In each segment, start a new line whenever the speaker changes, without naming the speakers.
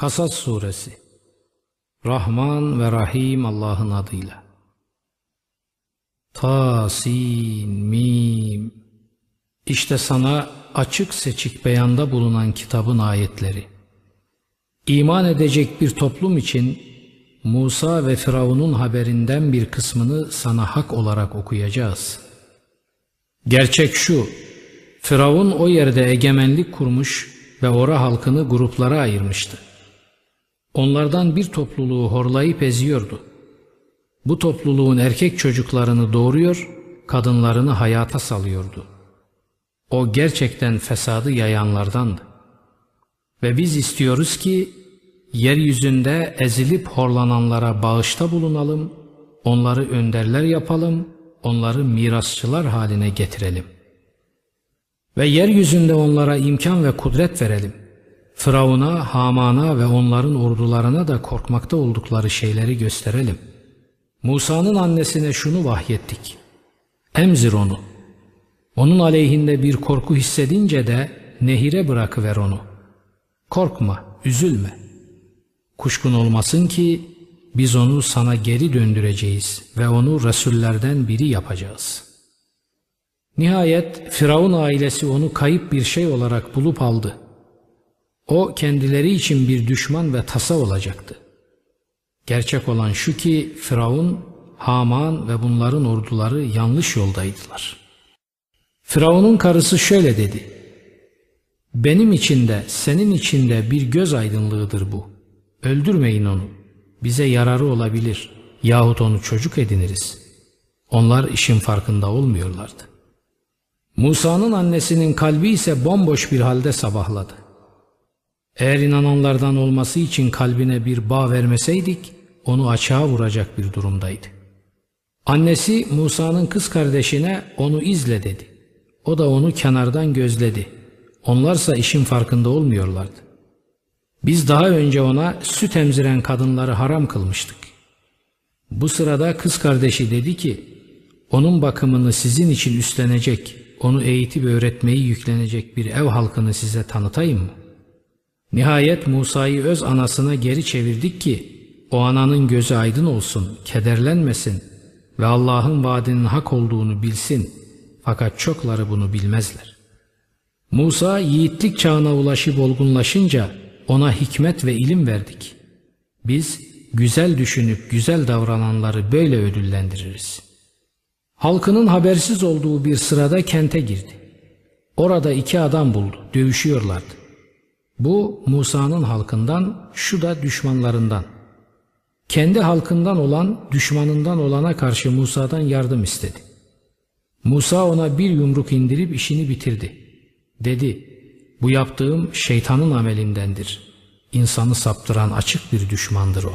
Kasas Suresi Rahman ve Rahim Allah'ın adıyla. Ta, sin, mim. İşte sana açık seçik beyanda bulunan kitabın ayetleri. İman edecek bir toplum için Musa ve Firavun'un haberinden bir kısmını sana hak olarak okuyacağız. Gerçek şu, Firavun o yerde egemenlik kurmuş ve ora halkını gruplara ayırmıştı. Onlardan bir topluluğu horlayıp eziyordu. Bu topluluğun erkek çocuklarını doğuruyor, kadınlarını hayata salıyordu. O gerçekten fesadı yayanlardandı. Ve biz istiyoruz ki yeryüzünde ezilip horlananlara bağışta bulunalım, onları önderler yapalım, onları mirasçılar haline getirelim. Ve yeryüzünde onlara imkan ve kudret verelim. Firavun'a, Haman'a ve onların ordularına da korkmakta oldukları şeyleri gösterelim. Musa'nın annesine şunu vahyettik. Emzir onu. Onun aleyhinde bir korku hissedince de nehire bırakıver onu. Korkma, üzülme. Kuşkun olmasın ki biz onu sana geri döndüreceğiz ve onu Resullerden biri yapacağız. Nihayet Firavun ailesi onu kayıp bir şey olarak bulup aldı. O kendileri için bir düşman ve tasa olacaktı. Gerçek olan şu ki Firavun, Haman ve bunların orduları yanlış yoldaydılar. Firavun'un karısı şöyle dedi. Benim için de senin için de bir göz aydınlığıdır bu. Öldürmeyin onu. Bize yararı olabilir. Yahut onu çocuk ediniriz. Onlar işin farkında olmuyorlardı. Musa'nın annesinin kalbi ise bomboş bir halde sabahladı. Eğer inananlardan olması için kalbine bir bağ vermeseydik, onu açığa vuracak bir durumdaydı. Annesi Musa'nın kız kardeşine onu izle dedi. O da onu kenardan gözledi. Onlarsa işin farkında olmuyorlardı. Biz daha önce ona süt emziren kadınları haram kılmıştık. Bu sırada kız kardeşi dedi ki, onun bakımını sizin için üstlenecek, onu eğitip öğretmeyi yüklenecek bir ev halkını size tanıtayım mı? Nihayet Musa'yı öz anasına geri çevirdik ki, o ananın gözü aydın olsun, kederlenmesin ve Allah'ın vaadinin hak olduğunu bilsin. Fakat çokları bunu bilmezler. Musa yiğitlik çağına ulaşıp olgunlaşınca ona hikmet ve ilim verdik. Biz güzel düşünüp güzel davrananları böyle ödüllendiririz. Halkının habersiz olduğu bir sırada kente girdi. Orada iki adam buldu, dövüşüyorlardı. Bu Musa'nın halkından, şu da düşmanlarından. Kendi halkından olan, düşmanından olana karşı Musa'dan yardım istedi. Musa ona bir yumruk indirip işini bitirdi. Dedi, bu yaptığım şeytanın amelindendir. İnsanı saptıran açık bir düşmandır o.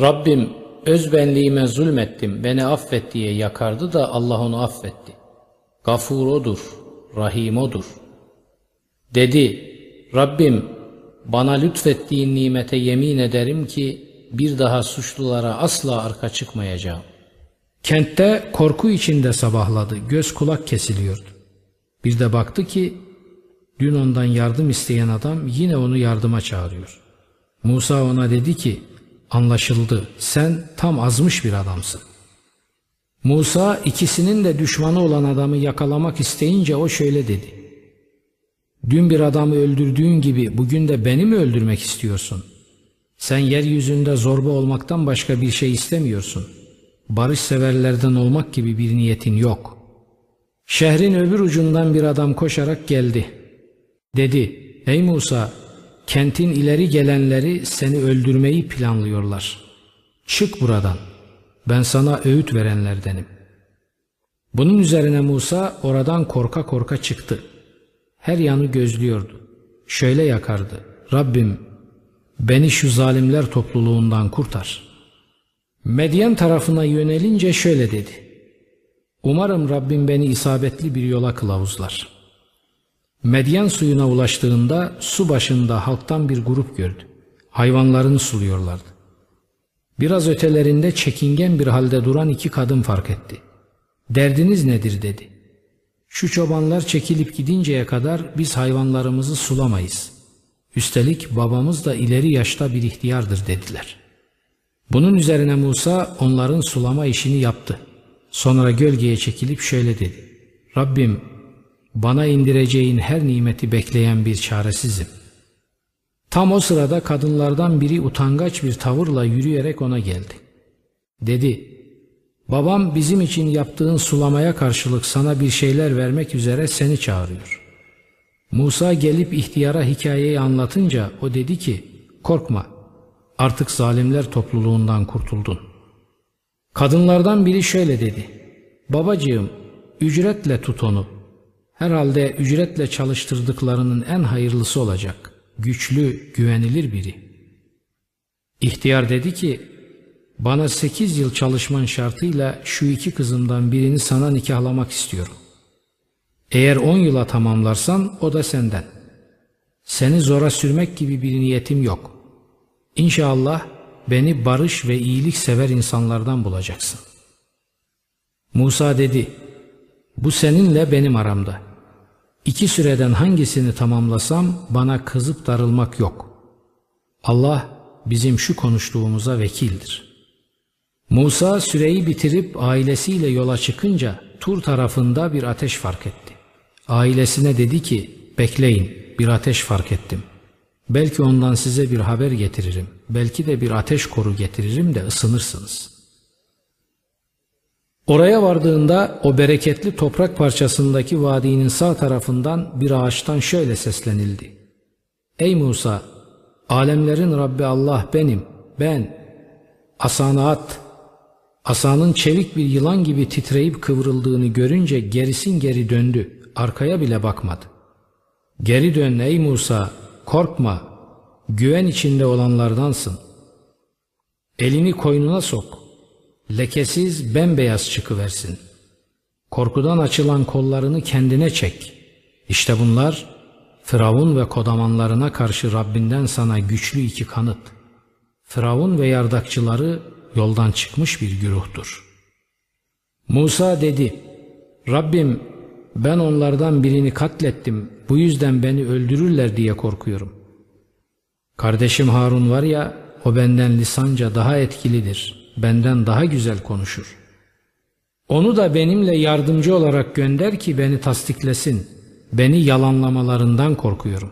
Rabbim öz benliğime zulmettim, beni affet diye yakardı da Allah onu affetti. Gafur odur, Rahim odur. Dedi, Rabbim bana lütfettiğin nimete yemin ederim ki bir daha suçlulara asla arka çıkmayacağım. Kentte korku içinde sabahladı, göz kulak kesiliyordu. Bir de baktı ki dün ondan yardım isteyen adam yine onu yardıma çağırıyor. Musa ona dedi ki anlaşıldı sen tam azmış bir adamsın. Musa ikisinin de düşmanı olan adamı yakalamak isteyince o şöyle dedi. Dün bir adamı öldürdüğün gibi bugün de beni mi öldürmek istiyorsun? Sen yeryüzünde zorba olmaktan başka bir şey istemiyorsun. Barış severlerden olmak gibi bir niyetin yok. Şehrin öbür ucundan bir adam koşarak geldi. Dedi, ey Musa, kentin ileri gelenleri seni öldürmeyi planlıyorlar. Çık buradan, ben sana öğüt verenlerdenim. Bunun üzerine Musa oradan korka korka çıktı. Her yanı gözlüyordu. Şöyle yakardı. Rabbim beni şu zalimler topluluğundan kurtar. Medyen tarafına yönelince şöyle dedi. Umarım Rabbim beni isabetli bir yola kılavuzlar. Medyen suyuna ulaştığında su başında halktan bir grup gördü. Hayvanlarını suluyorlardı. Biraz ötelerinde çekingen bir halde duran iki kadın fark etti. Derdiniz nedir dedi. Şu çobanlar çekilip gidinceye kadar biz hayvanlarımızı sulamayız. Üstelik babamız da ileri yaşta bir ihtiyardır dediler. Bunun üzerine Musa onların sulama işini yaptı. Sonra gölgeye çekilip şöyle dedi. Rabbim bana indireceğin her nimeti bekleyen bir çaresizim. Tam o sırada kadınlardan biri utangaç bir tavırla yürüyerek ona geldi. Dedi, babam bizim için yaptığın sulamaya karşılık sana bir şeyler vermek üzere seni çağırıyor. Musa gelip ihtiyara hikayeyi anlatınca o dedi ki, korkma artık zalimler topluluğundan kurtuldun. Kadınlardan biri şöyle dedi, babacığım ücretle tut onu. Herhalde ücretle çalıştırdıklarının en hayırlısı olacak. Güçlü, güvenilir biri. İhtiyar dedi ki, bana sekiz yıl çalışman şartıyla şu iki kızımdan birini sana nikahlamak istiyorum. Eğer on yıla tamamlarsan o da senden. Seni zora sürmek gibi bir niyetim yok. İnşallah beni barış ve iyilik sever insanlardan bulacaksın. Musa dedi, bu seninle benim aramda. İki süreden hangisini tamamlasam bana kızıp darılmak yok. Allah bizim şu konuştuğumuza vekildir. Musa süreyi bitirip ailesiyle yola çıkınca Tur tarafında bir ateş fark etti. Ailesine dedi ki, bekleyin bir ateş fark ettim. Belki ondan size bir haber getiririm. Belki de bir ateş koru getiririm de ısınırsınız.'' Oraya vardığında o bereketli toprak parçasındaki vadinin sağ tarafından bir ağaçtan şöyle seslenildi. Ey Musa! Alemlerin Rabbi Allah benim, ben. Asanı at. Asanın çevik bir yılan gibi titreyip kıvrıldığını görünce gerisin geri döndü. Arkaya bile bakmadı. Geri dön ey Musa, korkma. Güven içinde olanlardansın. Elini koynuna sok lekesiz bembeyaz çıkıversin. Korkudan açılan kollarını kendine çek. İşte bunlar Firavun ve kodamanlarına karşı Rabbinden sana güçlü iki kanıt. Firavun ve yardakçıları yoldan çıkmış bir güruhtur. Musa dedi, Rabbim ben onlardan birini katlettim, bu yüzden beni öldürürler diye korkuyorum. Kardeşim Harun var ya, o benden lisanca daha etkilidir.'' benden daha güzel konuşur. Onu da benimle yardımcı olarak gönder ki beni tasdiklesin. Beni yalanlamalarından korkuyorum.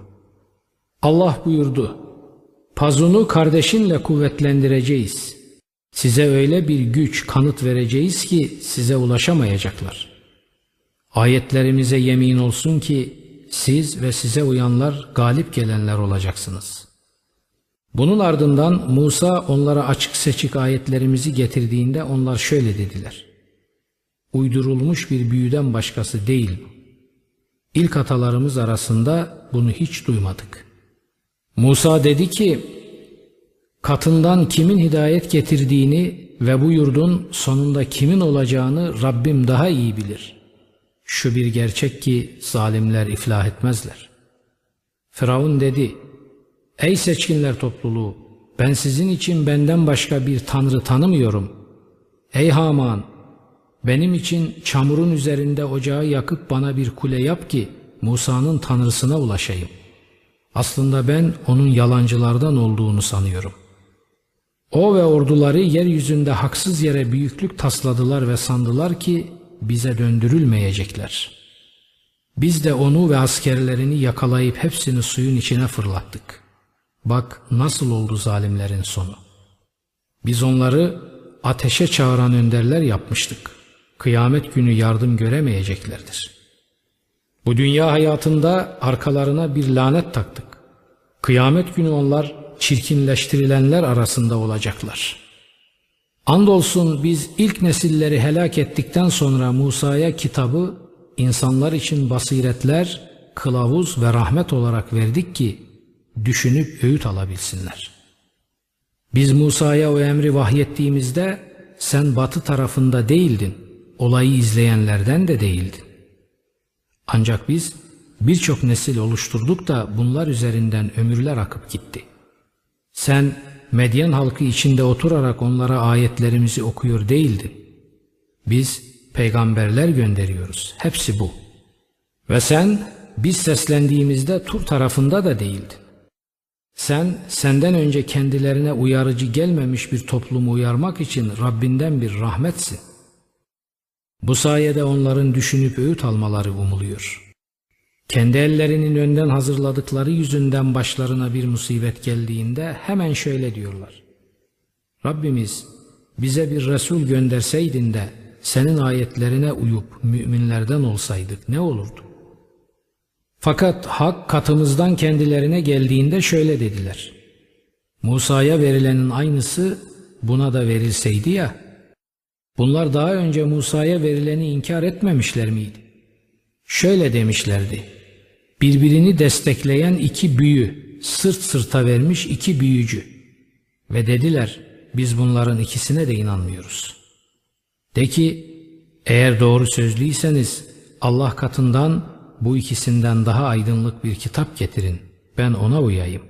Allah buyurdu. Pazunu kardeşinle kuvvetlendireceğiz. Size öyle bir güç kanıt vereceğiz ki size ulaşamayacaklar. Ayetlerimize yemin olsun ki siz ve size uyanlar galip gelenler olacaksınız.'' Bunun ardından Musa onlara açık seçik ayetlerimizi getirdiğinde onlar şöyle dediler. Uydurulmuş bir büyüden başkası değil. İlk atalarımız arasında bunu hiç duymadık. Musa dedi ki, katından kimin hidayet getirdiğini ve bu yurdun sonunda kimin olacağını Rabbim daha iyi bilir. Şu bir gerçek ki zalimler iflah etmezler. Firavun dedi, Ey seçkinler topluluğu! Ben sizin için benden başka bir tanrı tanımıyorum. Ey Haman! Benim için çamurun üzerinde ocağı yakıp bana bir kule yap ki Musa'nın tanrısına ulaşayım. Aslında ben onun yalancılardan olduğunu sanıyorum. O ve orduları yeryüzünde haksız yere büyüklük tasladılar ve sandılar ki bize döndürülmeyecekler. Biz de onu ve askerlerini yakalayıp hepsini suyun içine fırlattık. Bak nasıl oldu zalimlerin sonu. Biz onları ateşe çağıran önderler yapmıştık. Kıyamet günü yardım göremeyeceklerdir. Bu dünya hayatında arkalarına bir lanet taktık. Kıyamet günü onlar çirkinleştirilenler arasında olacaklar. Andolsun biz ilk nesilleri helak ettikten sonra Musa'ya kitabı insanlar için basiretler, kılavuz ve rahmet olarak verdik ki düşünüp öğüt alabilsinler. Biz Musa'ya o emri vahyettiğimizde sen batı tarafında değildin, olayı izleyenlerden de değildin. Ancak biz birçok nesil oluşturduk da bunlar üzerinden ömürler akıp gitti. Sen Medyen halkı içinde oturarak onlara ayetlerimizi okuyor değildin. Biz peygamberler gönderiyoruz. Hepsi bu. Ve sen biz seslendiğimizde Tur tarafında da değildin. Sen senden önce kendilerine uyarıcı gelmemiş bir toplumu uyarmak için Rabbinden bir rahmetsin. Bu sayede onların düşünüp öğüt almaları umuluyor. Kendi ellerinin önden hazırladıkları yüzünden başlarına bir musibet geldiğinde hemen şöyle diyorlar. Rabbimiz bize bir Resul gönderseydin de senin ayetlerine uyup müminlerden olsaydık ne olurdu? Fakat hak katımızdan kendilerine geldiğinde şöyle dediler. Musa'ya verilenin aynısı buna da verilseydi ya. Bunlar daha önce Musa'ya verileni inkar etmemişler miydi? Şöyle demişlerdi. Birbirini destekleyen iki büyü, sırt sırta vermiş iki büyücü. Ve dediler, biz bunların ikisine de inanmıyoruz. De ki, eğer doğru sözlüyseniz Allah katından bu ikisinden daha aydınlık bir kitap getirin, ben ona uyayım.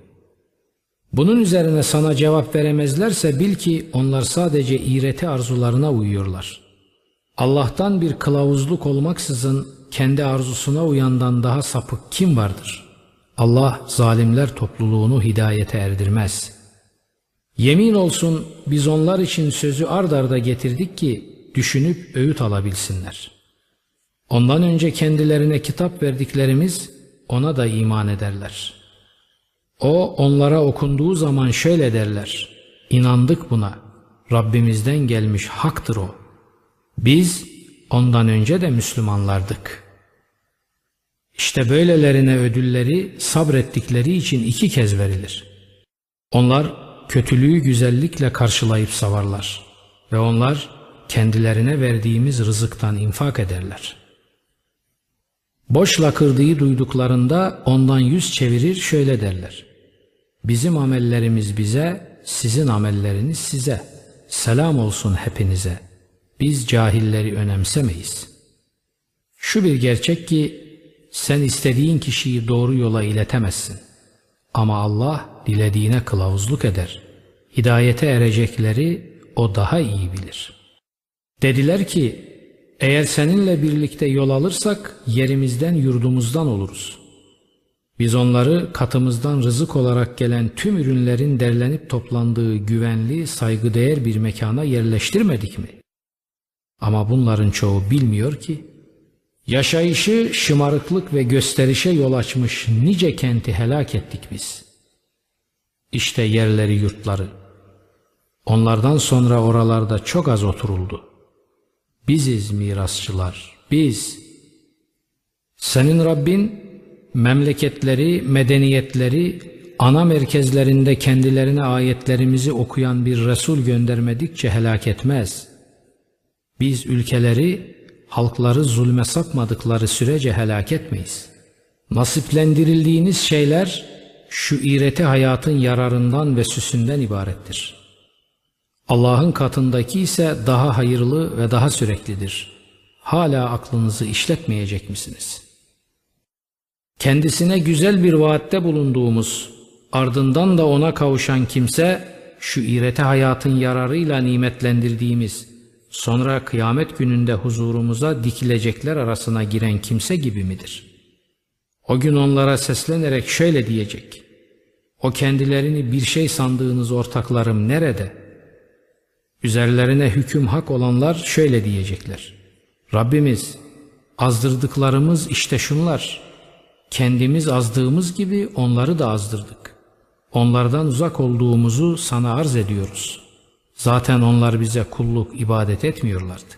Bunun üzerine sana cevap veremezlerse bil ki onlar sadece iğreti arzularına uyuyorlar. Allah'tan bir kılavuzluk olmaksızın kendi arzusuna uyandan daha sapık kim vardır? Allah zalimler topluluğunu hidayete erdirmez. Yemin olsun biz onlar için sözü ard arda getirdik ki düşünüp öğüt alabilsinler. Ondan önce kendilerine kitap verdiklerimiz ona da iman ederler. O onlara okunduğu zaman şöyle derler. İnandık buna. Rabbimizden gelmiş haktır o. Biz ondan önce de Müslümanlardık. İşte böylelerine ödülleri sabrettikleri için iki kez verilir. Onlar kötülüğü güzellikle karşılayıp savarlar ve onlar kendilerine verdiğimiz rızıktan infak ederler. Boş lakırdığı duyduklarında ondan yüz çevirir şöyle derler. Bizim amellerimiz bize, sizin amelleriniz size. Selam olsun hepinize. Biz cahilleri önemsemeyiz. Şu bir gerçek ki sen istediğin kişiyi doğru yola iletemezsin. Ama Allah dilediğine kılavuzluk eder. Hidayete erecekleri o daha iyi bilir. Dediler ki eğer seninle birlikte yol alırsak yerimizden yurdumuzdan oluruz. Biz onları katımızdan rızık olarak gelen tüm ürünlerin derlenip toplandığı güvenli, saygıdeğer bir mekana yerleştirmedik mi? Ama bunların çoğu bilmiyor ki, yaşayışı şımarıklık ve gösterişe yol açmış nice kenti helak ettik biz. İşte yerleri yurtları. Onlardan sonra oralarda çok az oturuldu. Biziz mirasçılar, biz. Senin Rabbin memleketleri, medeniyetleri, ana merkezlerinde kendilerine ayetlerimizi okuyan bir Resul göndermedikçe helak etmez. Biz ülkeleri, halkları zulme sapmadıkları sürece helak etmeyiz. Nasiplendirildiğiniz şeyler şu iğreti hayatın yararından ve süsünden ibarettir.'' Allah'ın katındaki ise daha hayırlı ve daha süreklidir. Hala aklınızı işletmeyecek misiniz? Kendisine güzel bir vaatte bulunduğumuz, ardından da ona kavuşan kimse, şu iğreti hayatın yararıyla nimetlendirdiğimiz, sonra kıyamet gününde huzurumuza dikilecekler arasına giren kimse gibi midir? O gün onlara seslenerek şöyle diyecek, o kendilerini bir şey sandığınız ortaklarım nerede?'' Üzerlerine hüküm hak olanlar şöyle diyecekler. Rabbimiz azdırdıklarımız işte şunlar. Kendimiz azdığımız gibi onları da azdırdık. Onlardan uzak olduğumuzu sana arz ediyoruz. Zaten onlar bize kulluk ibadet etmiyorlardı.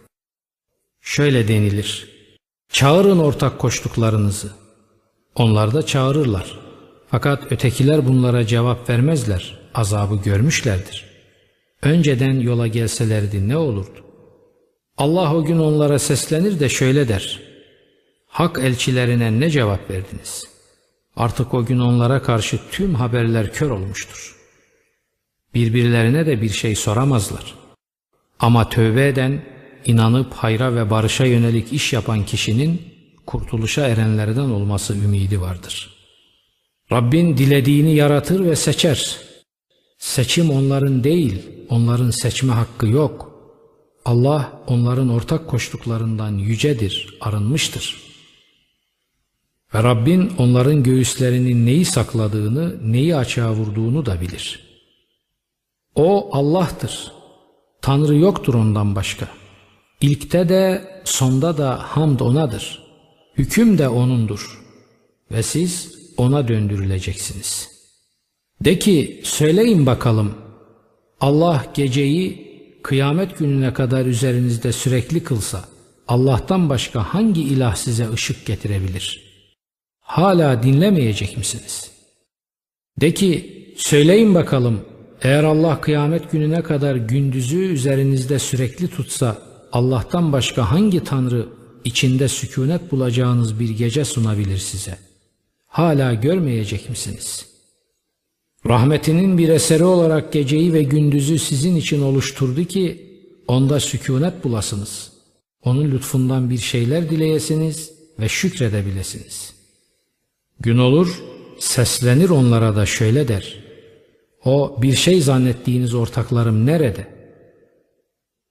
Şöyle denilir. Çağırın ortak koştuklarınızı. Onlar da çağırırlar. Fakat ötekiler bunlara cevap vermezler. Azabı görmüşlerdir önceden yola gelselerdi ne olurdu? Allah o gün onlara seslenir de şöyle der. Hak elçilerine ne cevap verdiniz? Artık o gün onlara karşı tüm haberler kör olmuştur. Birbirlerine de bir şey soramazlar. Ama tövbe eden, inanıp hayra ve barışa yönelik iş yapan kişinin kurtuluşa erenlerden olması ümidi vardır. Rabbin dilediğini yaratır ve seçer. Seçim onların değil, onların seçme hakkı yok. Allah onların ortak koştuklarından yücedir, arınmıştır. Ve Rabbin onların göğüslerinin neyi sakladığını, neyi açığa vurduğunu da bilir. O Allah'tır. Tanrı yoktur ondan başka. İlkte de sonda da hamd O'nadır. Hüküm de O'nundur. Ve siz O'na döndürüleceksiniz. De ki söyleyin bakalım Allah geceyi kıyamet gününe kadar üzerinizde sürekli kılsa Allah'tan başka hangi ilah size ışık getirebilir? Hala dinlemeyecek misiniz? De ki söyleyin bakalım eğer Allah kıyamet gününe kadar gündüzü üzerinizde sürekli tutsa Allah'tan başka hangi tanrı içinde sükunet bulacağınız bir gece sunabilir size? Hala görmeyecek misiniz? Rahmetinin bir eseri olarak geceyi ve gündüzü sizin için oluşturdu ki onda sükunet bulasınız. Onun lütfundan bir şeyler dileyesiniz ve şükredebilesiniz. Gün olur, seslenir onlara da şöyle der. O bir şey zannettiğiniz ortaklarım nerede?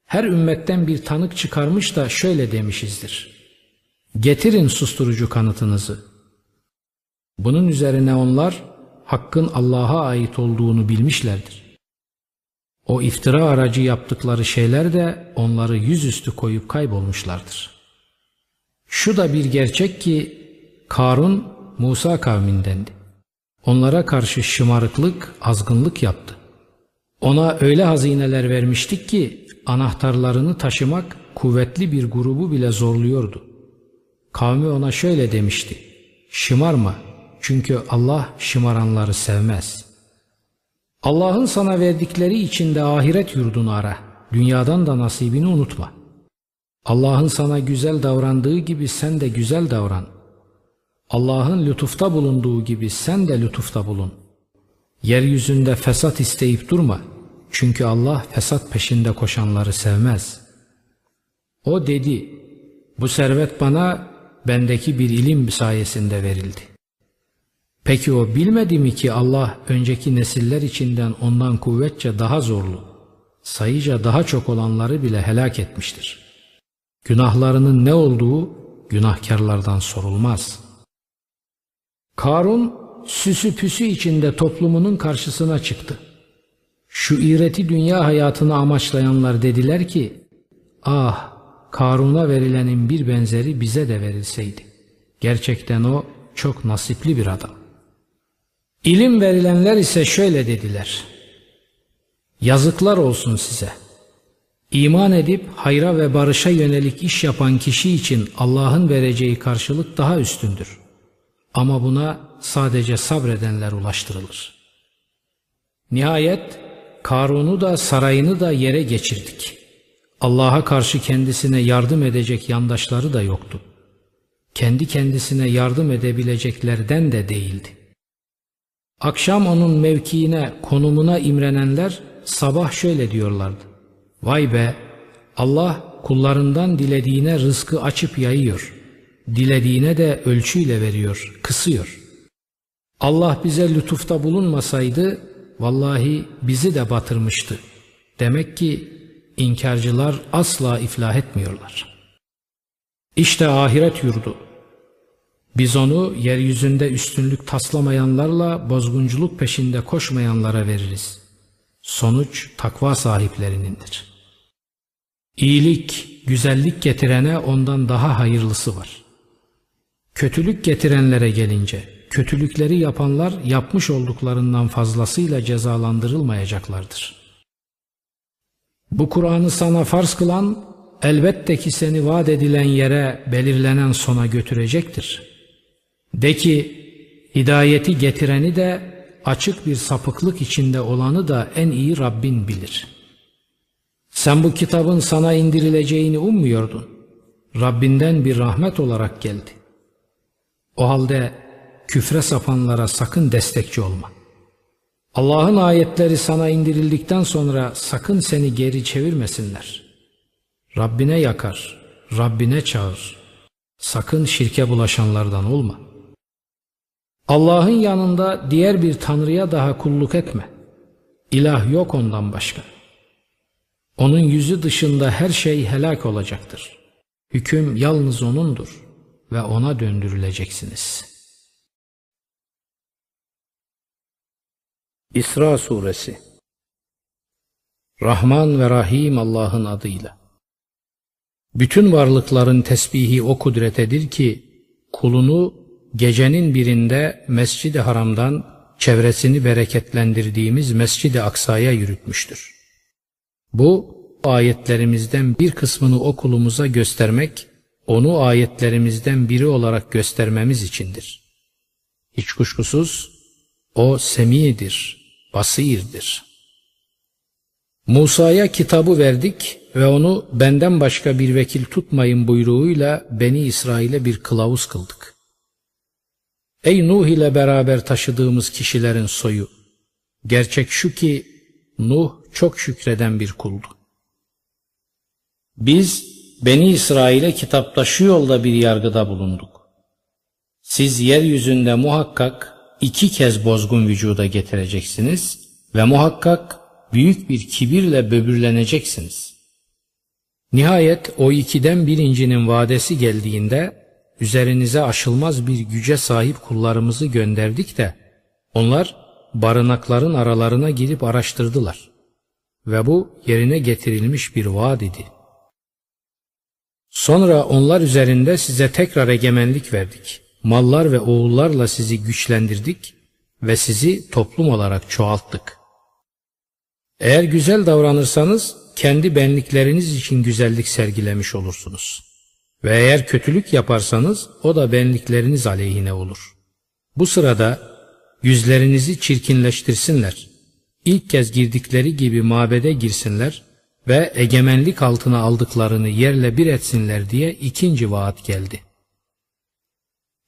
Her ümmetten bir tanık çıkarmış da şöyle demişizdir. Getirin susturucu kanıtınızı. Bunun üzerine onlar hakkın Allah'a ait olduğunu bilmişlerdir. O iftira aracı yaptıkları şeyler de onları yüzüstü koyup kaybolmuşlardır. Şu da bir gerçek ki Karun Musa kavmindendi. Onlara karşı şımarıklık, azgınlık yaptı. Ona öyle hazineler vermiştik ki anahtarlarını taşımak kuvvetli bir grubu bile zorluyordu. Kavmi ona şöyle demişti. Şımarma çünkü Allah şımaranları sevmez. Allah'ın sana verdikleri içinde ahiret yurdunu ara. Dünyadan da nasibini unutma. Allah'ın sana güzel davrandığı gibi sen de güzel davran. Allah'ın lütufta bulunduğu gibi sen de lütufta bulun. Yeryüzünde fesat isteyip durma. Çünkü Allah fesat peşinde koşanları sevmez. O dedi, bu servet bana bendeki bir ilim sayesinde verildi. Peki o bilmedi mi ki Allah önceki nesiller içinden ondan kuvvetçe daha zorlu, sayıca daha çok olanları bile helak etmiştir. Günahlarının ne olduğu günahkarlardan sorulmaz. Karun süsü püsü içinde toplumunun karşısına çıktı. Şu iğreti dünya hayatını amaçlayanlar dediler ki, ah Karun'a verilenin bir benzeri bize de verilseydi. Gerçekten o çok nasipli bir adam. İlim verilenler ise şöyle dediler. Yazıklar olsun size. İman edip hayra ve barışa yönelik iş yapan kişi için Allah'ın vereceği karşılık daha üstündür. Ama buna sadece sabredenler ulaştırılır. Nihayet Karun'u da sarayını da yere geçirdik. Allah'a karşı kendisine yardım edecek yandaşları da yoktu. Kendi kendisine yardım edebileceklerden de değildi. Akşam onun mevkiine, konumuna imrenenler sabah şöyle diyorlardı. Vay be! Allah kullarından dilediğine rızkı açıp yayıyor. Dilediğine de ölçüyle veriyor, kısıyor. Allah bize lütufta bulunmasaydı vallahi bizi de batırmıştı. Demek ki inkarcılar asla iflah etmiyorlar. İşte ahiret yurdu. Biz onu yeryüzünde üstünlük taslamayanlarla bozgunculuk peşinde koşmayanlara veririz. Sonuç takva sahiplerinindir. İyilik, güzellik getirene ondan daha hayırlısı var. Kötülük getirenlere gelince, kötülükleri yapanlar yapmış olduklarından fazlasıyla cezalandırılmayacaklardır. Bu Kur'an'ı sana farz kılan, elbette ki seni vaat edilen yere belirlenen sona götürecektir.'' De ki hidayeti getireni de açık bir sapıklık içinde olanı da en iyi Rabbin bilir. Sen bu kitabın sana indirileceğini ummuyordun. Rabbinden bir rahmet olarak geldi. O halde küfre sapanlara sakın destekçi olma. Allah'ın ayetleri sana indirildikten sonra sakın seni geri çevirmesinler. Rabbine yakar, Rabbine çağır. Sakın şirke bulaşanlardan olma.'' Allah'ın yanında diğer bir tanrıya daha kulluk etme. İlah yok ondan başka. Onun yüzü dışında her şey helak olacaktır. Hüküm yalnız O'nundur ve ona döndürüleceksiniz. İsra Suresi Rahman ve Rahim Allah'ın adıyla Bütün varlıkların tesbihi o kudretedir ki kulunu gecenin birinde Mescid-i Haram'dan çevresini bereketlendirdiğimiz Mescid-i Aksa'ya yürütmüştür. Bu ayetlerimizden bir kısmını o kulumuza göstermek onu ayetlerimizden biri olarak göstermemiz içindir. Hiç kuşkusuz o semidir, basirdir. Musa'ya kitabı verdik ve onu benden başka bir vekil tutmayın buyruğuyla Beni İsrail'e bir kılavuz kıldık. Ey Nuh ile beraber taşıdığımız kişilerin soyu! Gerçek şu ki Nuh çok şükreden bir kuldu. Biz Beni İsrail'e kitapta şu yolda bir yargıda bulunduk. Siz yeryüzünde muhakkak iki kez bozgun vücuda getireceksiniz ve muhakkak büyük bir kibirle böbürleneceksiniz. Nihayet o ikiden birincinin vadesi geldiğinde üzerinize aşılmaz bir güce sahip kullarımızı gönderdik de onlar barınakların aralarına girip araştırdılar. Ve bu yerine getirilmiş bir vaad idi. Sonra onlar üzerinde size tekrar egemenlik verdik. Mallar ve oğullarla sizi güçlendirdik ve sizi toplum olarak çoğalttık. Eğer güzel davranırsanız kendi benlikleriniz için güzellik sergilemiş olursunuz. Ve eğer kötülük yaparsanız o da benlikleriniz aleyhine olur. Bu sırada yüzlerinizi çirkinleştirsinler. İlk kez girdikleri gibi mabede girsinler ve egemenlik altına aldıklarını yerle bir etsinler diye ikinci vaat geldi.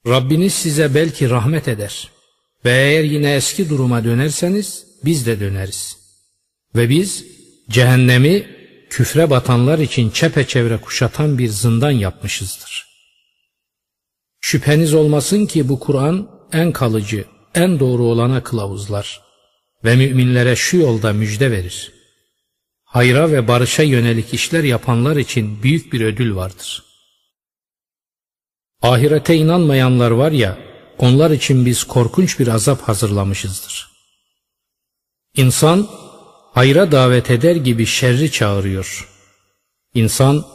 Rabbiniz size belki rahmet eder ve eğer yine eski duruma dönerseniz biz de döneriz. Ve biz cehennemi küfre batanlar için çepeçevre kuşatan bir zindan yapmışızdır. Şüpheniz olmasın ki bu Kur'an en kalıcı, en doğru olana kılavuzlar ve müminlere şu yolda müjde verir. Hayra ve barışa yönelik işler yapanlar için büyük bir ödül vardır. Ahirete inanmayanlar var ya, onlar için biz korkunç bir azap hazırlamışızdır. İnsan hayra davet eder gibi şerri çağırıyor. İnsan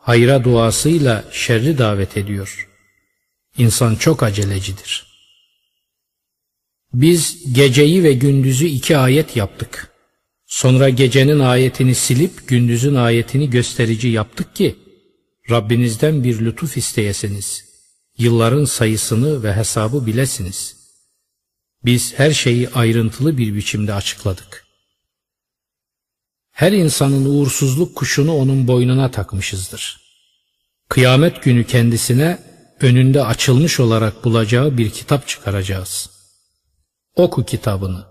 hayra duasıyla şerri davet ediyor. İnsan çok acelecidir. Biz geceyi ve gündüzü iki ayet yaptık. Sonra gecenin ayetini silip gündüzün ayetini gösterici yaptık ki Rabbinizden bir lütuf isteyesiniz. Yılların sayısını ve hesabı bilesiniz. Biz her şeyi ayrıntılı bir biçimde açıkladık. Her insanın uğursuzluk kuşunu onun boynuna takmışızdır. Kıyamet günü kendisine önünde açılmış olarak bulacağı bir kitap çıkaracağız. Oku kitabını.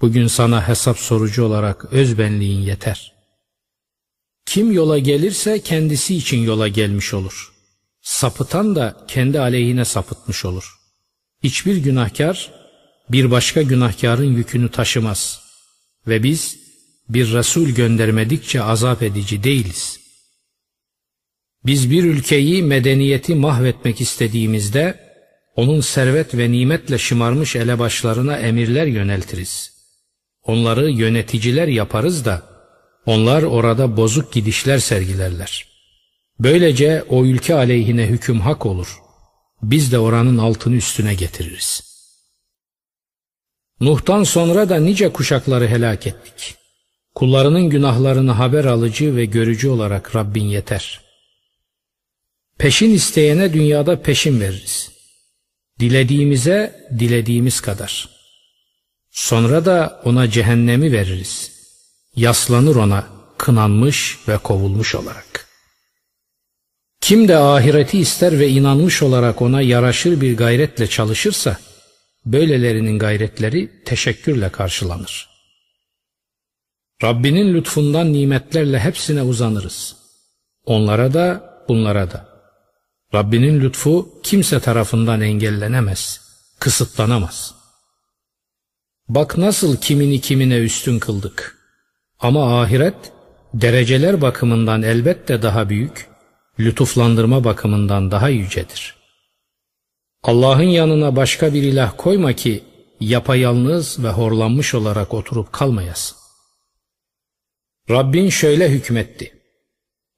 Bugün sana hesap sorucu olarak özbenliğin yeter. Kim yola gelirse kendisi için yola gelmiş olur. Sapıtan da kendi aleyhine sapıtmış olur. Hiçbir günahkar bir başka günahkarın yükünü taşımaz. Ve biz bir Resul göndermedikçe azap edici değiliz. Biz bir ülkeyi medeniyeti mahvetmek istediğimizde onun servet ve nimetle şımarmış elebaşlarına emirler yöneltiriz. Onları yöneticiler yaparız da onlar orada bozuk gidişler sergilerler. Böylece o ülke aleyhine hüküm hak olur. Biz de oranın altını üstüne getiririz. Nuh'tan sonra da nice kuşakları helak ettik. Kullarının günahlarını haber alıcı ve görücü olarak Rabbin yeter. Peşin isteyene dünyada peşin veririz. Dilediğimize dilediğimiz kadar. Sonra da ona cehennemi veririz. Yaslanır ona kınanmış ve kovulmuş olarak. Kim de ahireti ister ve inanmış olarak ona yaraşır bir gayretle çalışırsa, böylelerinin gayretleri teşekkürle karşılanır. Rabbinin lütfundan nimetlerle hepsine uzanırız. Onlara da bunlara da. Rabbinin lütfu kimse tarafından engellenemez, kısıtlanamaz. Bak nasıl kimini kimine üstün kıldık. Ama ahiret dereceler bakımından elbette daha büyük, lütuflandırma bakımından daha yücedir. Allah'ın yanına başka bir ilah koyma ki yapayalnız ve horlanmış olarak oturup kalmayasın. Rabbin şöyle hükmetti.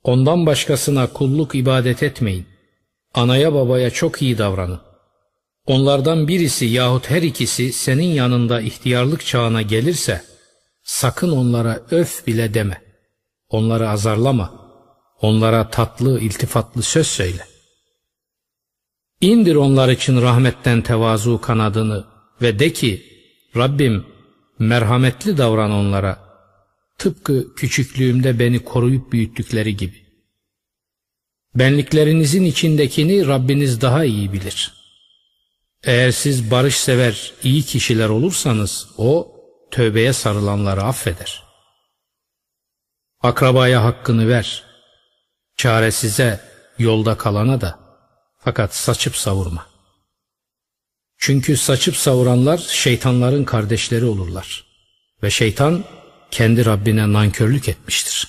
Ondan başkasına kulluk ibadet etmeyin. Anaya babaya çok iyi davranın. Onlardan birisi yahut her ikisi senin yanında ihtiyarlık çağına gelirse sakın onlara öf bile deme. Onları azarlama. Onlara tatlı, iltifatlı söz söyle. İndir onlar için rahmetten tevazu kanadını ve de ki Rabbim merhametli davran onlara. Tıpkı küçüklüğümde beni koruyup büyüttükleri gibi. Benliklerinizin içindekini Rabbiniz daha iyi bilir. Eğer siz barış sever, iyi kişiler olursanız o tövbeye sarılanları affeder. Akrabaya hakkını ver. Çaresize, yolda kalana da fakat saçıp savurma. Çünkü saçıp savuranlar şeytanların kardeşleri olurlar. Ve şeytan kendi Rabbine nankörlük etmiştir.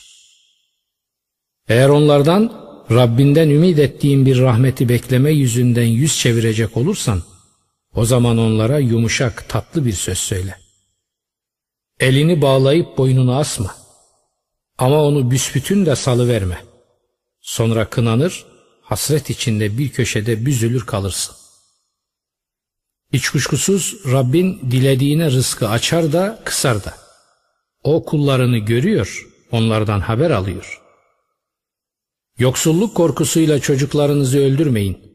Eğer onlardan Rabbinden ümit ettiğin bir rahmeti bekleme yüzünden yüz çevirecek olursan, o zaman onlara yumuşak, tatlı bir söz söyle. Elini bağlayıp boynunu asma. Ama onu büsbütün de salıverme. Sonra kınanır, hasret içinde bir köşede büzülür kalırsın. Hiç kuşkusuz Rabbin dilediğine rızkı açar da kısar da. O kullarını görüyor, onlardan haber alıyor. Yoksulluk korkusuyla çocuklarınızı öldürmeyin.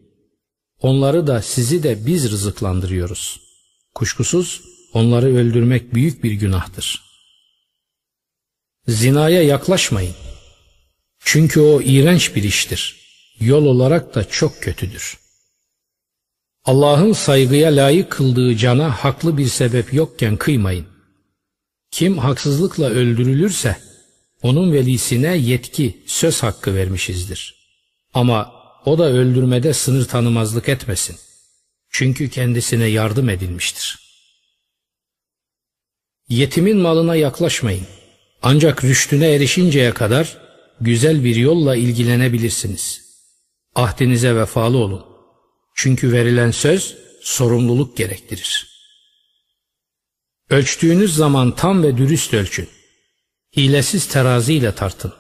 Onları da sizi de biz rızıklandırıyoruz. Kuşkusuz onları öldürmek büyük bir günahtır. Zinaya yaklaşmayın. Çünkü o iğrenç bir iştir. Yol olarak da çok kötüdür. Allah'ın saygıya layık kıldığı cana haklı bir sebep yokken kıymayın. Kim haksızlıkla öldürülürse onun velisine yetki, söz hakkı vermişizdir. Ama o da öldürmede sınır tanımazlık etmesin. Çünkü kendisine yardım edilmiştir. Yetimin malına yaklaşmayın. Ancak rüştüne erişinceye kadar güzel bir yolla ilgilenebilirsiniz. Ahdinize vefalı olun. Çünkü verilen söz sorumluluk gerektirir. Ölçtüğünüz zaman tam ve dürüst ölçün. Hilesiz teraziyle tartın.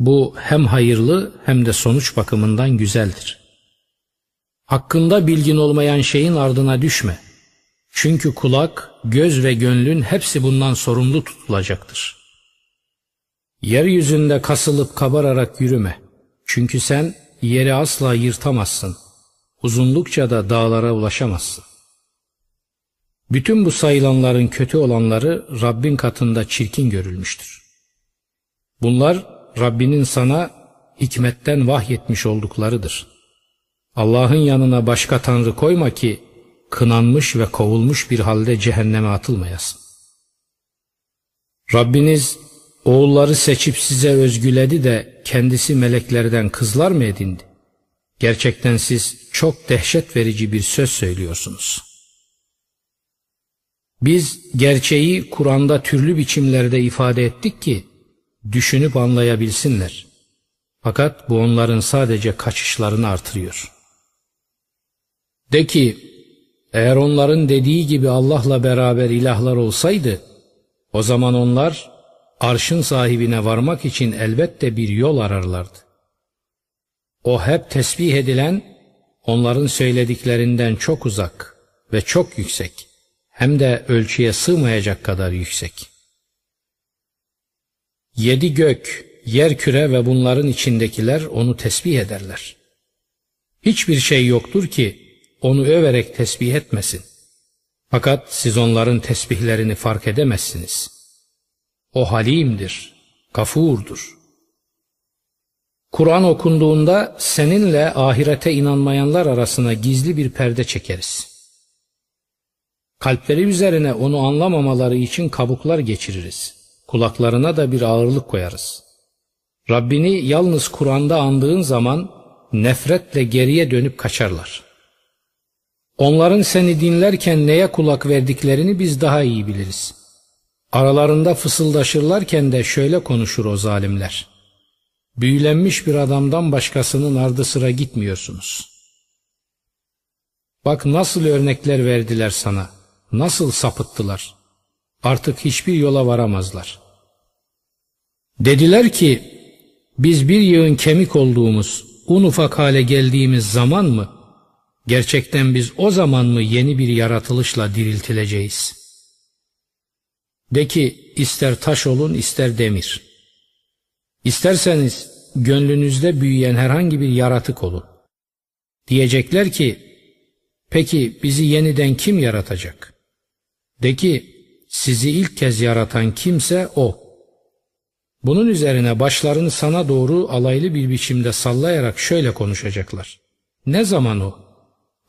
Bu hem hayırlı hem de sonuç bakımından güzeldir. Hakkında bilgin olmayan şeyin ardına düşme. Çünkü kulak, göz ve gönlün hepsi bundan sorumlu tutulacaktır. Yeryüzünde kasılıp kabararak yürüme. Çünkü sen yeri asla yırtamazsın. Uzunlukça da dağlara ulaşamazsın. Bütün bu sayılanların kötü olanları Rabbin katında çirkin görülmüştür. Bunlar Rabbinin sana hikmetten vahyetmiş olduklarıdır. Allah'ın yanına başka tanrı koyma ki kınanmış ve kovulmuş bir halde cehenneme atılmayasın. Rabbiniz oğulları seçip size özgüledi de kendisi meleklerden kızlar mı edindi? Gerçekten siz çok dehşet verici bir söz söylüyorsunuz.'' Biz gerçeği Kur'an'da türlü biçimlerde ifade ettik ki düşünüp anlayabilsinler. Fakat bu onların sadece kaçışlarını artırıyor. De ki eğer onların dediği gibi Allah'la beraber ilahlar olsaydı o zaman onlar arşın sahibine varmak için elbette bir yol ararlardı. O hep tesbih edilen onların söylediklerinden çok uzak ve çok yüksek hem de ölçüye sığmayacak kadar yüksek. Yedi gök, yer küre ve bunların içindekiler onu tesbih ederler. Hiçbir şey yoktur ki onu överek tesbih etmesin. Fakat siz onların tesbihlerini fark edemezsiniz. O halimdir, gafurdur. Kur'an okunduğunda seninle ahirete inanmayanlar arasına gizli bir perde çekeriz. Kalpleri üzerine onu anlamamaları için kabuklar geçiririz. Kulaklarına da bir ağırlık koyarız. Rabbini yalnız Kur'an'da andığın zaman nefretle geriye dönüp kaçarlar. Onların seni dinlerken neye kulak verdiklerini biz daha iyi biliriz. Aralarında fısıldaşırlarken de şöyle konuşur o zalimler. Büyülenmiş bir adamdan başkasının ardı sıra gitmiyorsunuz. Bak nasıl örnekler verdiler sana.'' Nasıl sapıttılar? Artık hiçbir yola varamazlar. Dediler ki, biz bir yığın kemik olduğumuz, un ufak hale geldiğimiz zaman mı, gerçekten biz o zaman mı yeni bir yaratılışla diriltileceğiz? De ki, ister taş olun ister demir. İsterseniz gönlünüzde büyüyen herhangi bir yaratık olun. Diyecekler ki, peki bizi yeniden kim yaratacak? De ki, sizi ilk kez yaratan kimse o. Bunun üzerine başlarını sana doğru alaylı bir biçimde sallayarak şöyle konuşacaklar. Ne zaman o?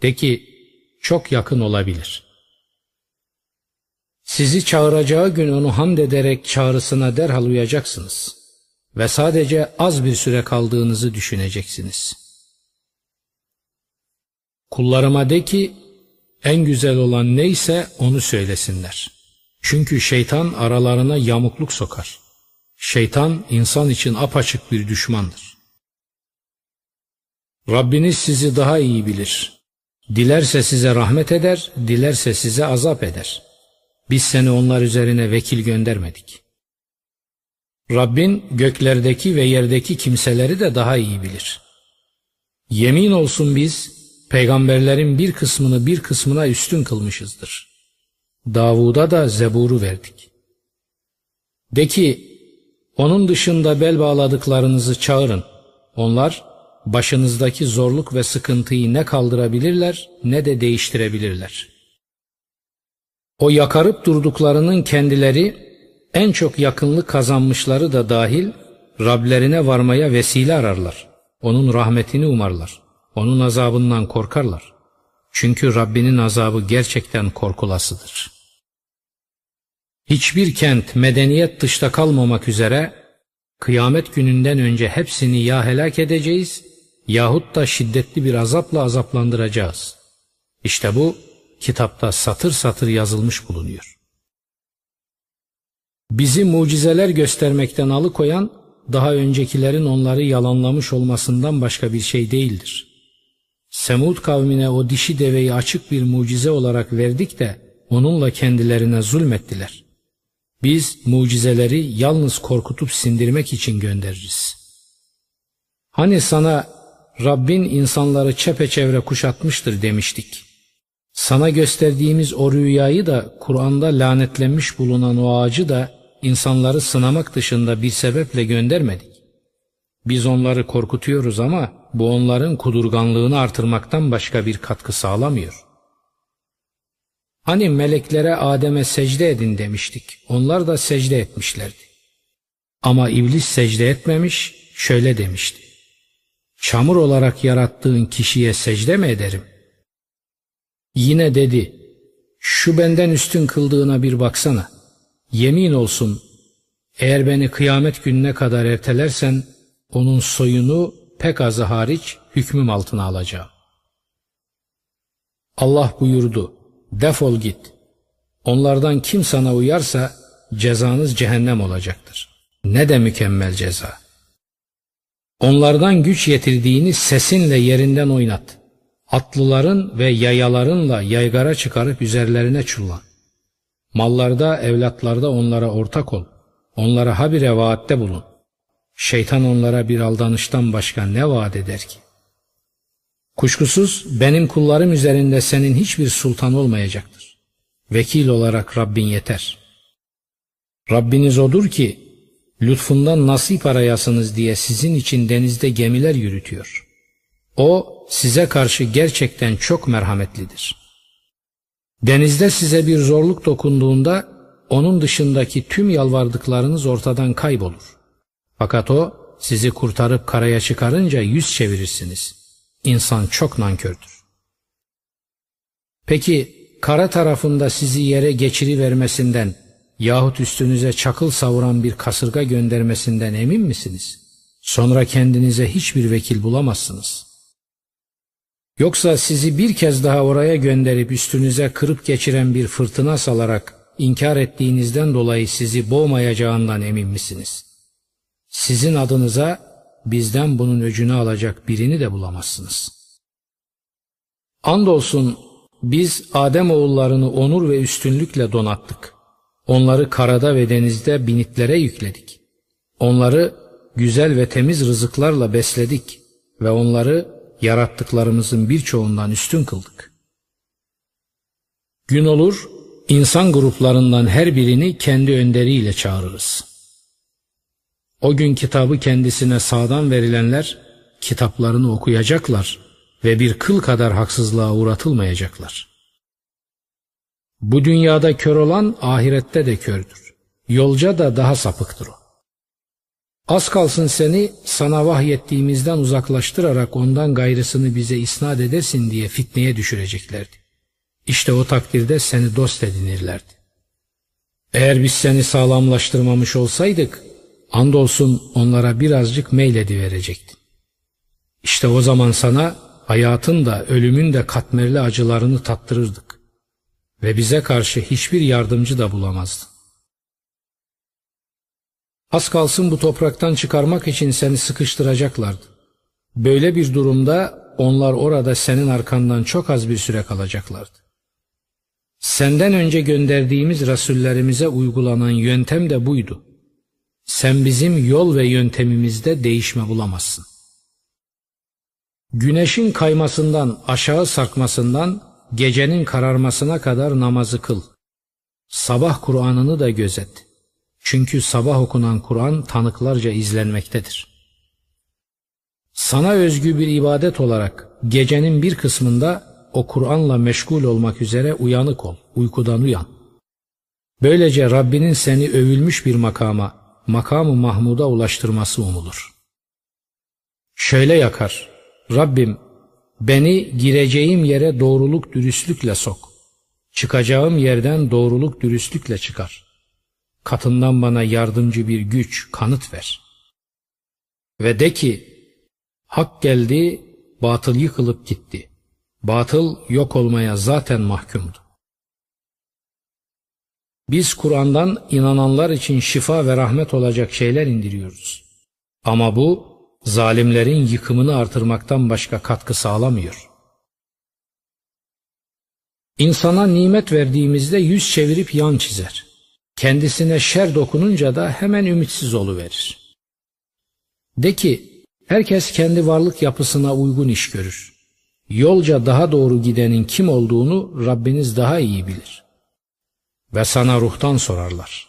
De ki, çok yakın olabilir. Sizi çağıracağı gün onu hamd ederek çağrısına derhal uyacaksınız ve sadece az bir süre kaldığınızı düşüneceksiniz. Kullarıma de ki, en güzel olan neyse onu söylesinler. Çünkü şeytan aralarına yamukluk sokar. Şeytan insan için apaçık bir düşmandır. Rabbiniz sizi daha iyi bilir. Dilerse size rahmet eder, dilerse size azap eder. Biz seni onlar üzerine vekil göndermedik. Rabbin göklerdeki ve yerdeki kimseleri de daha iyi bilir. Yemin olsun biz peygamberlerin bir kısmını bir kısmına üstün kılmışızdır. Davud'a da Zebur'u verdik. De ki, onun dışında bel bağladıklarınızı çağırın. Onlar başınızdaki zorluk ve sıkıntıyı ne kaldırabilirler ne de değiştirebilirler. O yakarıp durduklarının kendileri en çok yakınlık kazanmışları da dahil Rablerine varmaya vesile ararlar. Onun rahmetini umarlar. Onun azabından korkarlar. Çünkü Rabbinin azabı gerçekten korkulasıdır. Hiçbir kent medeniyet dışta kalmamak üzere kıyamet gününden önce hepsini ya helak edeceğiz yahut da şiddetli bir azapla azaplandıracağız. İşte bu kitapta satır satır yazılmış bulunuyor. Bizi mucizeler göstermekten alıkoyan daha öncekilerin onları yalanlamış olmasından başka bir şey değildir. Semud kavmine o dişi deveyi açık bir mucize olarak verdik de onunla kendilerine zulmettiler. Biz mucizeleri yalnız korkutup sindirmek için göndeririz. Hani sana Rabbin insanları çepeçevre kuşatmıştır demiştik. Sana gösterdiğimiz o rüyayı da Kur'an'da lanetlenmiş bulunan o ağacı da insanları sınamak dışında bir sebeple göndermedik. Biz onları korkutuyoruz ama bu onların kudurganlığını artırmaktan başka bir katkı sağlamıyor. Hani meleklere Adem'e secde edin demiştik. Onlar da secde etmişlerdi. Ama iblis secde etmemiş, şöyle demişti. Çamur olarak yarattığın kişiye secde mi ederim? Yine dedi, şu benden üstün kıldığına bir baksana. Yemin olsun, eğer beni kıyamet gününe kadar ertelersen, onun soyunu pek azı hariç hükmüm altına alacağım. Allah buyurdu, defol git. Onlardan kim sana uyarsa cezanız cehennem olacaktır. Ne de mükemmel ceza. Onlardan güç yetirdiğini sesinle yerinden oynat. Atlıların ve yayalarınla yaygara çıkarıp üzerlerine çullan. Mallarda, evlatlarda onlara ortak ol. Onlara habire vaatte bulun. Şeytan onlara bir aldanıştan başka ne vaat eder ki? Kuşkusuz benim kullarım üzerinde senin hiçbir sultan olmayacaktır. Vekil olarak Rabbin yeter. Rabbiniz odur ki lütfundan nasip arayasınız diye sizin için denizde gemiler yürütüyor. O size karşı gerçekten çok merhametlidir. Denizde size bir zorluk dokunduğunda onun dışındaki tüm yalvardıklarınız ortadan kaybolur. Fakat o sizi kurtarıp karaya çıkarınca yüz çevirirsiniz. İnsan çok nankördür. Peki kara tarafında sizi yere geçirivermesinden yahut üstünüze çakıl savuran bir kasırga göndermesinden emin misiniz? Sonra kendinize hiçbir vekil bulamazsınız. Yoksa sizi bir kez daha oraya gönderip üstünüze kırıp geçiren bir fırtına salarak inkar ettiğinizden dolayı sizi boğmayacağından emin misiniz? Sizin adınıza bizden bunun öcünü alacak birini de bulamazsınız. Andolsun biz Adem oğullarını onur ve üstünlükle donattık. Onları karada ve denizde binitlere yükledik. Onları güzel ve temiz rızıklarla besledik ve onları yarattıklarımızın birçoğundan üstün kıldık. Gün olur, insan gruplarından her birini kendi önderiyle çağırırız. O gün kitabı kendisine sağdan verilenler kitaplarını okuyacaklar ve bir kıl kadar haksızlığa uğratılmayacaklar. Bu dünyada kör olan ahirette de kördür. Yolca da daha sapıktır o. Az kalsın seni sana vahyettiğimizden uzaklaştırarak ondan gayrısını bize isnat edesin diye fitneye düşüreceklerdi. İşte o takdirde seni dost edinirlerdi. Eğer biz seni sağlamlaştırmamış olsaydık, andolsun onlara birazcık meyledi verecektin. İşte o zaman sana hayatın da ölümün de katmerli acılarını tattırırdık. Ve bize karşı hiçbir yardımcı da bulamazdın. Az kalsın bu topraktan çıkarmak için seni sıkıştıracaklardı. Böyle bir durumda onlar orada senin arkandan çok az bir süre kalacaklardı. Senden önce gönderdiğimiz rasullerimize uygulanan yöntem de buydu. Sen bizim yol ve yöntemimizde değişme bulamazsın. Güneşin kaymasından, aşağı sarkmasından, gecenin kararmasına kadar namazı kıl. Sabah Kur'an'ını da gözet. Çünkü sabah okunan Kur'an tanıklarca izlenmektedir. Sana özgü bir ibadet olarak gecenin bir kısmında o Kur'an'la meşgul olmak üzere uyanık ol, uykudan uyan. Böylece Rabbinin seni övülmüş bir makama, makamı Mahmud'a ulaştırması umulur. Şöyle yakar, Rabbim beni gireceğim yere doğruluk dürüstlükle sok. Çıkacağım yerden doğruluk dürüstlükle çıkar. Katından bana yardımcı bir güç, kanıt ver. Ve de ki, hak geldi, batıl yıkılıp gitti. Batıl yok olmaya zaten mahkumdu. Biz Kur'an'dan inananlar için şifa ve rahmet olacak şeyler indiriyoruz. Ama bu zalimlerin yıkımını artırmaktan başka katkı sağlamıyor. İnsana nimet verdiğimizde yüz çevirip yan çizer. Kendisine şer dokununca da hemen ümitsiz oluverir. De ki, herkes kendi varlık yapısına uygun iş görür. Yolca daha doğru gidenin kim olduğunu Rabbiniz daha iyi bilir. Ve sana ruhtan sorarlar.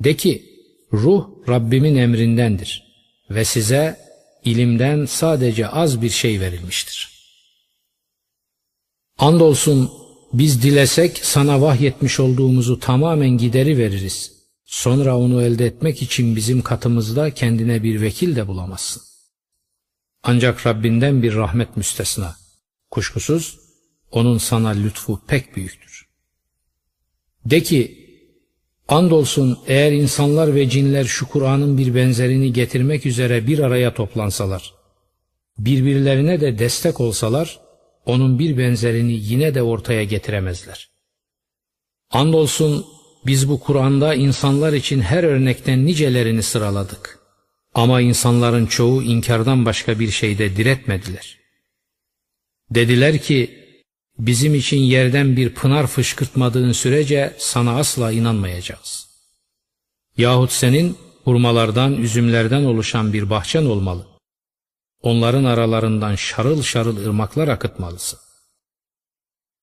De ki, ruh Rabbimin emrindendir ve size ilimden sadece az bir şey verilmiştir. Andolsun biz dilesek sana vahyetmiş olduğumuzu tamamen gideri veririz. Sonra onu elde etmek için bizim katımızda kendine bir vekil de bulamazsın. Ancak Rabbinden bir rahmet müstesna. Kuşkusuz onun sana lütfu pek büyüktür. De ki, andolsun eğer insanlar ve cinler şu Kur'an'ın bir benzerini getirmek üzere bir araya toplansalar, birbirlerine de destek olsalar, onun bir benzerini yine de ortaya getiremezler. Andolsun biz bu Kur'an'da insanlar için her örnekten nicelerini sıraladık. Ama insanların çoğu inkardan başka bir şeyde diretmediler. Dediler ki, bizim için yerden bir pınar fışkırtmadığın sürece sana asla inanmayacağız. Yahut senin hurmalardan, üzümlerden oluşan bir bahçen olmalı. Onların aralarından şarıl şarıl ırmaklar akıtmalısın.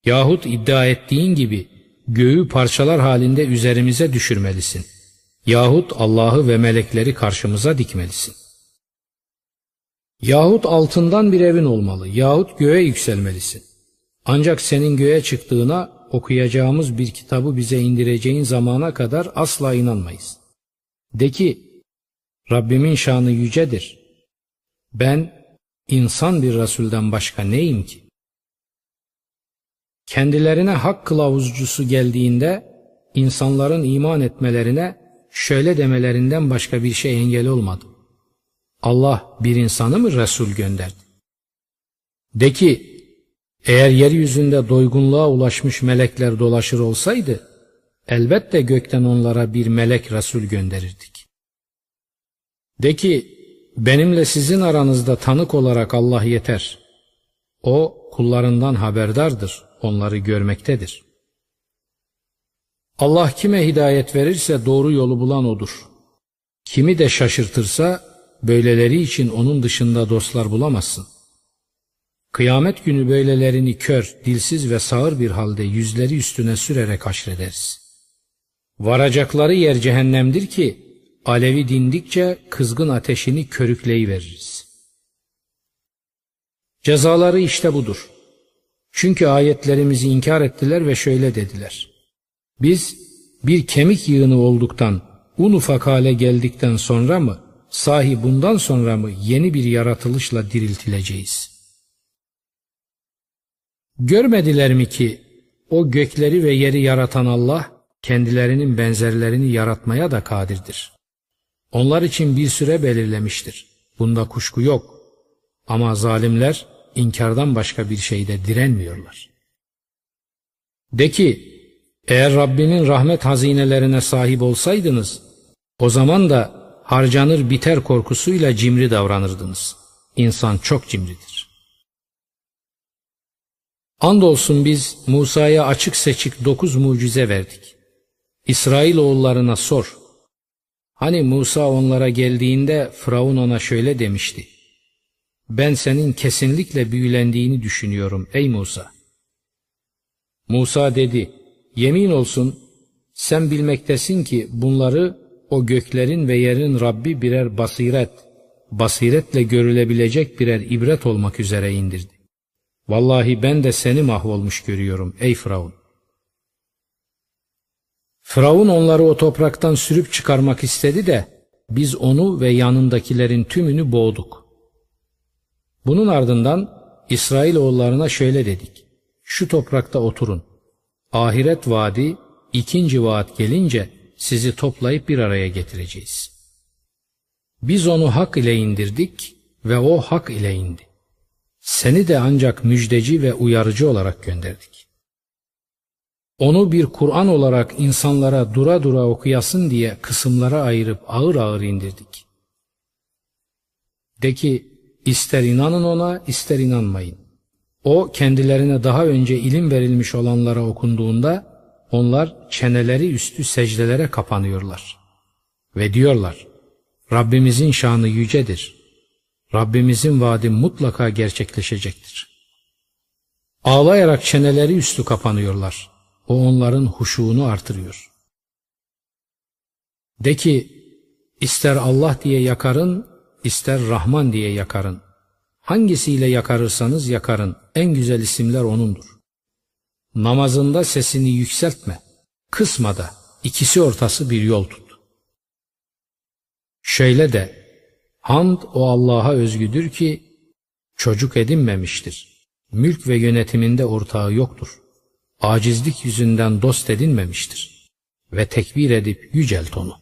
Yahut iddia ettiğin gibi göğü parçalar halinde üzerimize düşürmelisin. Yahut Allah'ı ve melekleri karşımıza dikmelisin. Yahut altından bir evin olmalı, yahut göğe yükselmelisin. Ancak senin göğe çıktığına okuyacağımız bir kitabı bize indireceğin zamana kadar asla inanmayız. De ki, Rabbimin şanı yücedir. Ben insan bir Resulden başka neyim ki? Kendilerine hak kılavuzcusu geldiğinde insanların iman etmelerine şöyle demelerinden başka bir şey engel olmadı. Allah bir insanı mı Resul gönderdi? De ki eğer yeryüzünde doygunluğa ulaşmış melekler dolaşır olsaydı elbette gökten onlara bir melek Resul gönderirdik. De ki benimle sizin aranızda tanık olarak Allah yeter. O kullarından haberdardır. onları görmektedir. Allah kime hidayet verirse doğru yolu bulan odur. Kimi de şaşırtırsa böyleleri için onun dışında dostlar bulamazsın. Kıyamet günü böylelerini kör, dilsiz ve sağır bir halde yüzleri üstüne sürerek haşrederiz. Varacakları yer cehennemdir ki alevi dindikçe kızgın ateşini körükleyiveririz. Cezaları işte budur. Çünkü ayetlerimizi inkar ettiler ve şöyle dediler. Biz bir kemik yığını olduktan, un ufak hale geldikten sonra mı, sahi bundan sonra mı yeni bir yaratılışla diriltileceğiz? Görmediler mi ki o gökleri ve yeri yaratan Allah kendilerinin benzerlerini yaratmaya da kadirdir. Onlar için bir süre belirlemiştir. Bunda kuşku yok. Ama zalimler inkardan başka bir şeyde direnmiyorlar. De ki, eğer Rabbinin rahmet hazinelerine sahip olsaydınız, o zaman da harcanır biter korkusuyla cimri davranırdınız. İnsan çok cimridir. Andolsun biz Musa'ya açık seçik dokuz mucize verdik. İsrail oğullarına sor. Hani Musa onlara geldiğinde Firavun ona şöyle demişti. Ben senin kesinlikle büyülendiğini düşünüyorum ey Musa. Musa dedi, yemin olsun sen bilmektesin ki bunları o göklerin ve yerin Rabbi birer basiret, basiretle görülebilecek birer ibret olmak üzere indirdi. Vallahi ben de seni mahvolmuş görüyorum ey Firavun. Firavun onları o topraktan sürüp çıkarmak istedi de biz onu ve yanındakilerin tümünü boğduk. Bunun ardından İsrail oğullarına şöyle dedik. Şu toprakta oturun. Ahiret vaadi ikinci vaat gelince sizi toplayıp bir araya getireceğiz. Biz onu hak ile indirdik ve o hak ile indi. Seni de ancak müjdeci ve uyarıcı olarak gönderdik. Onu bir Kur'an olarak insanlara dura dura okuyasın diye kısımlara ayırıp ağır ağır indirdik. De ki ister inanın ona ister inanmayın. O kendilerine daha önce ilim verilmiş olanlara okunduğunda onlar çeneleri üstü secdelere kapanıyorlar. Ve diyorlar Rabbimizin şanı yücedir. Rabbimizin vaadi mutlaka gerçekleşecektir. Ağlayarak çeneleri üstü kapanıyorlar. O onların huşuğunu artırıyor. De ki, ister Allah diye yakarın, ister Rahman diye yakarın. Hangisiyle yakarırsanız yakarın, en güzel isimler O'nundur. Namazında sesini yükseltme, kısma da ikisi ortası bir yol tut. Şöyle de, hamd o Allah'a özgüdür ki, çocuk edinmemiştir. Mülk ve yönetiminde ortağı yoktur acizlik yüzünden dost edinmemiştir ve tekbir edip yücelt onu.